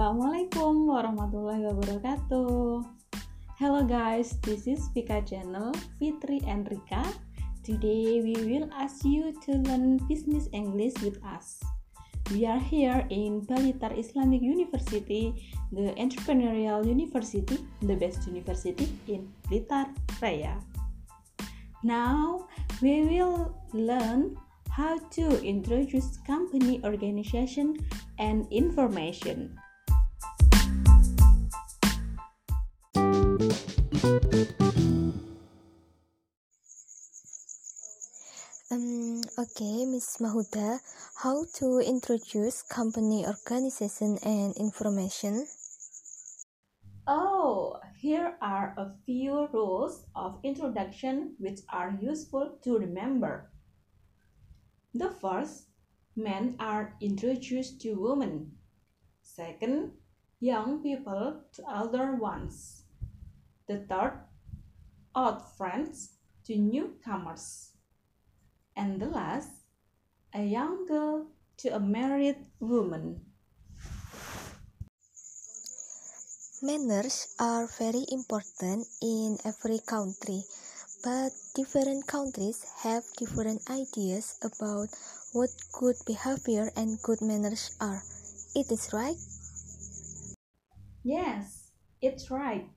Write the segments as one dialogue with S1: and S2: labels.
S1: Assalamualaikum warahmatullahi wabarakatuh. Hello guys, this is Vika channel Fitri and Rika. Today we will ask you to learn business English with us. We are here in Balitar Islamic University, the entrepreneurial university, the best university in Blitar Raya. Now we will learn how to introduce company organization and information.
S2: Um, okay, Miss Mahuda, how to introduce company organization and information?
S1: Oh, here are a few rules of introduction which are useful to remember. The first, men are introduced to women. Second, young people to elder ones. The third, old friends to newcomers. And the last, a young girl to a married woman.
S2: Manners are very important in every country, but different countries have different ideas about what good behavior and good manners are. It is right?
S1: Yes, it's right.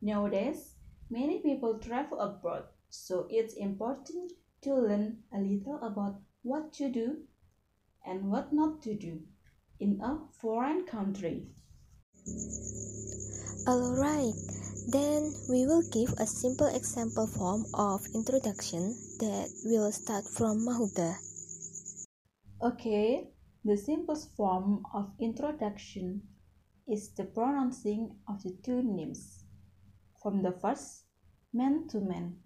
S1: Nowadays, many people travel abroad, so it's important to learn a little about what to do and what not to do in a foreign country.
S2: Alright, then we will give a simple example form of introduction that will start from Mahuda.
S1: Okay, the simplest form of introduction is the pronouncing of the two names. From the first, man to man.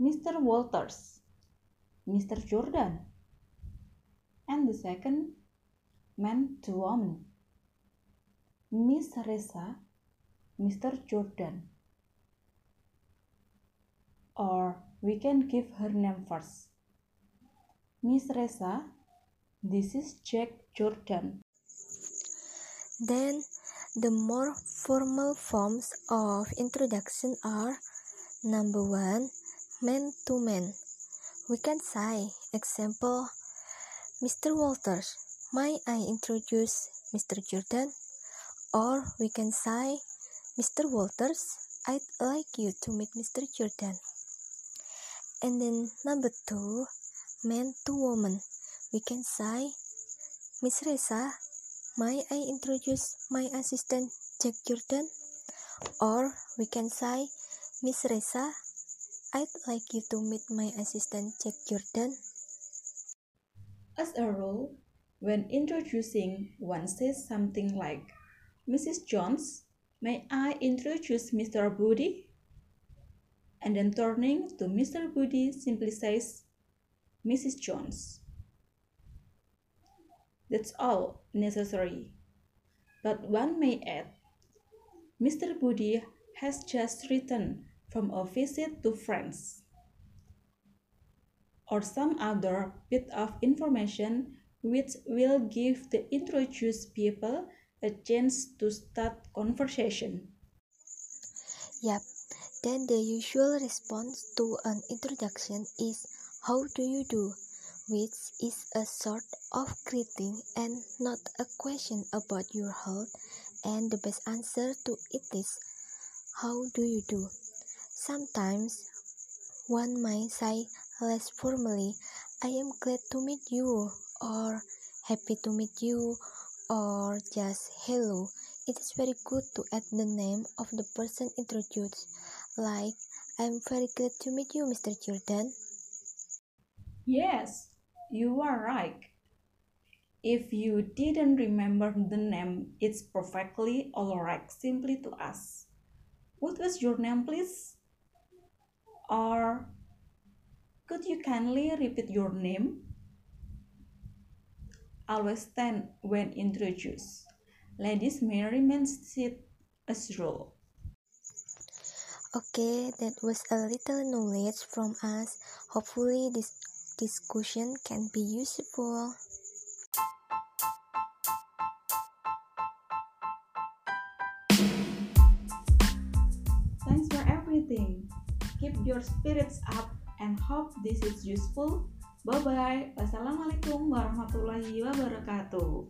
S1: Mr. Walters, Mr. Jordan. And the second, man to woman. Miss Reza, Mr. Jordan. Or we can give her name first. Miss Reza, this is Jack Jordan.
S2: Then, the more formal forms of introduction are number one, man to man. We can say, example, Mr. Walters, may I introduce Mr. Jordan? Or we can say, Mr. Walters, I'd like you to meet Mr. Jordan. And then number two, man to woman. We can say, Miss Reza, may I introduce my assistant Jack Jordan? Or we can say, Miss Reza, I'd like you to meet my assistant Jack Jordan.
S1: As a rule, when introducing, one says something like, Mrs. Jones, may I introduce Mr. Budi? And then turning to Mr. Budi simply says, Mrs. Jones. That's all necessary. But one may add, Mr. Budi has just returned from a visit to France. Or some other bit of information which will give the introduced people a chance to start conversation.
S2: Yep, then the usual response to an introduction is How do you do? Which is a sort of greeting and not a question about your health, and the best answer to it is How do you do? Sometimes one might say less formally, I am glad to meet you, or happy to meet you, or just hello. It is very good to add the name of the person introduced, like I'm very glad to meet you, Mr. Jordan.
S1: Yes, you are right. If you didn't remember the name, it's perfectly alright simply to ask, What was your name, please? Or could you kindly repeat your name? Always stand when introduced. Ladies may remain seated as rule.
S2: Okay, that was a little knowledge from us. Hopefully, this Discussion can be useful.
S1: Thanks for everything. Keep your spirits up and hope this is useful. Bye bye. Wassalamualaikum warahmatullahi wabarakatuh.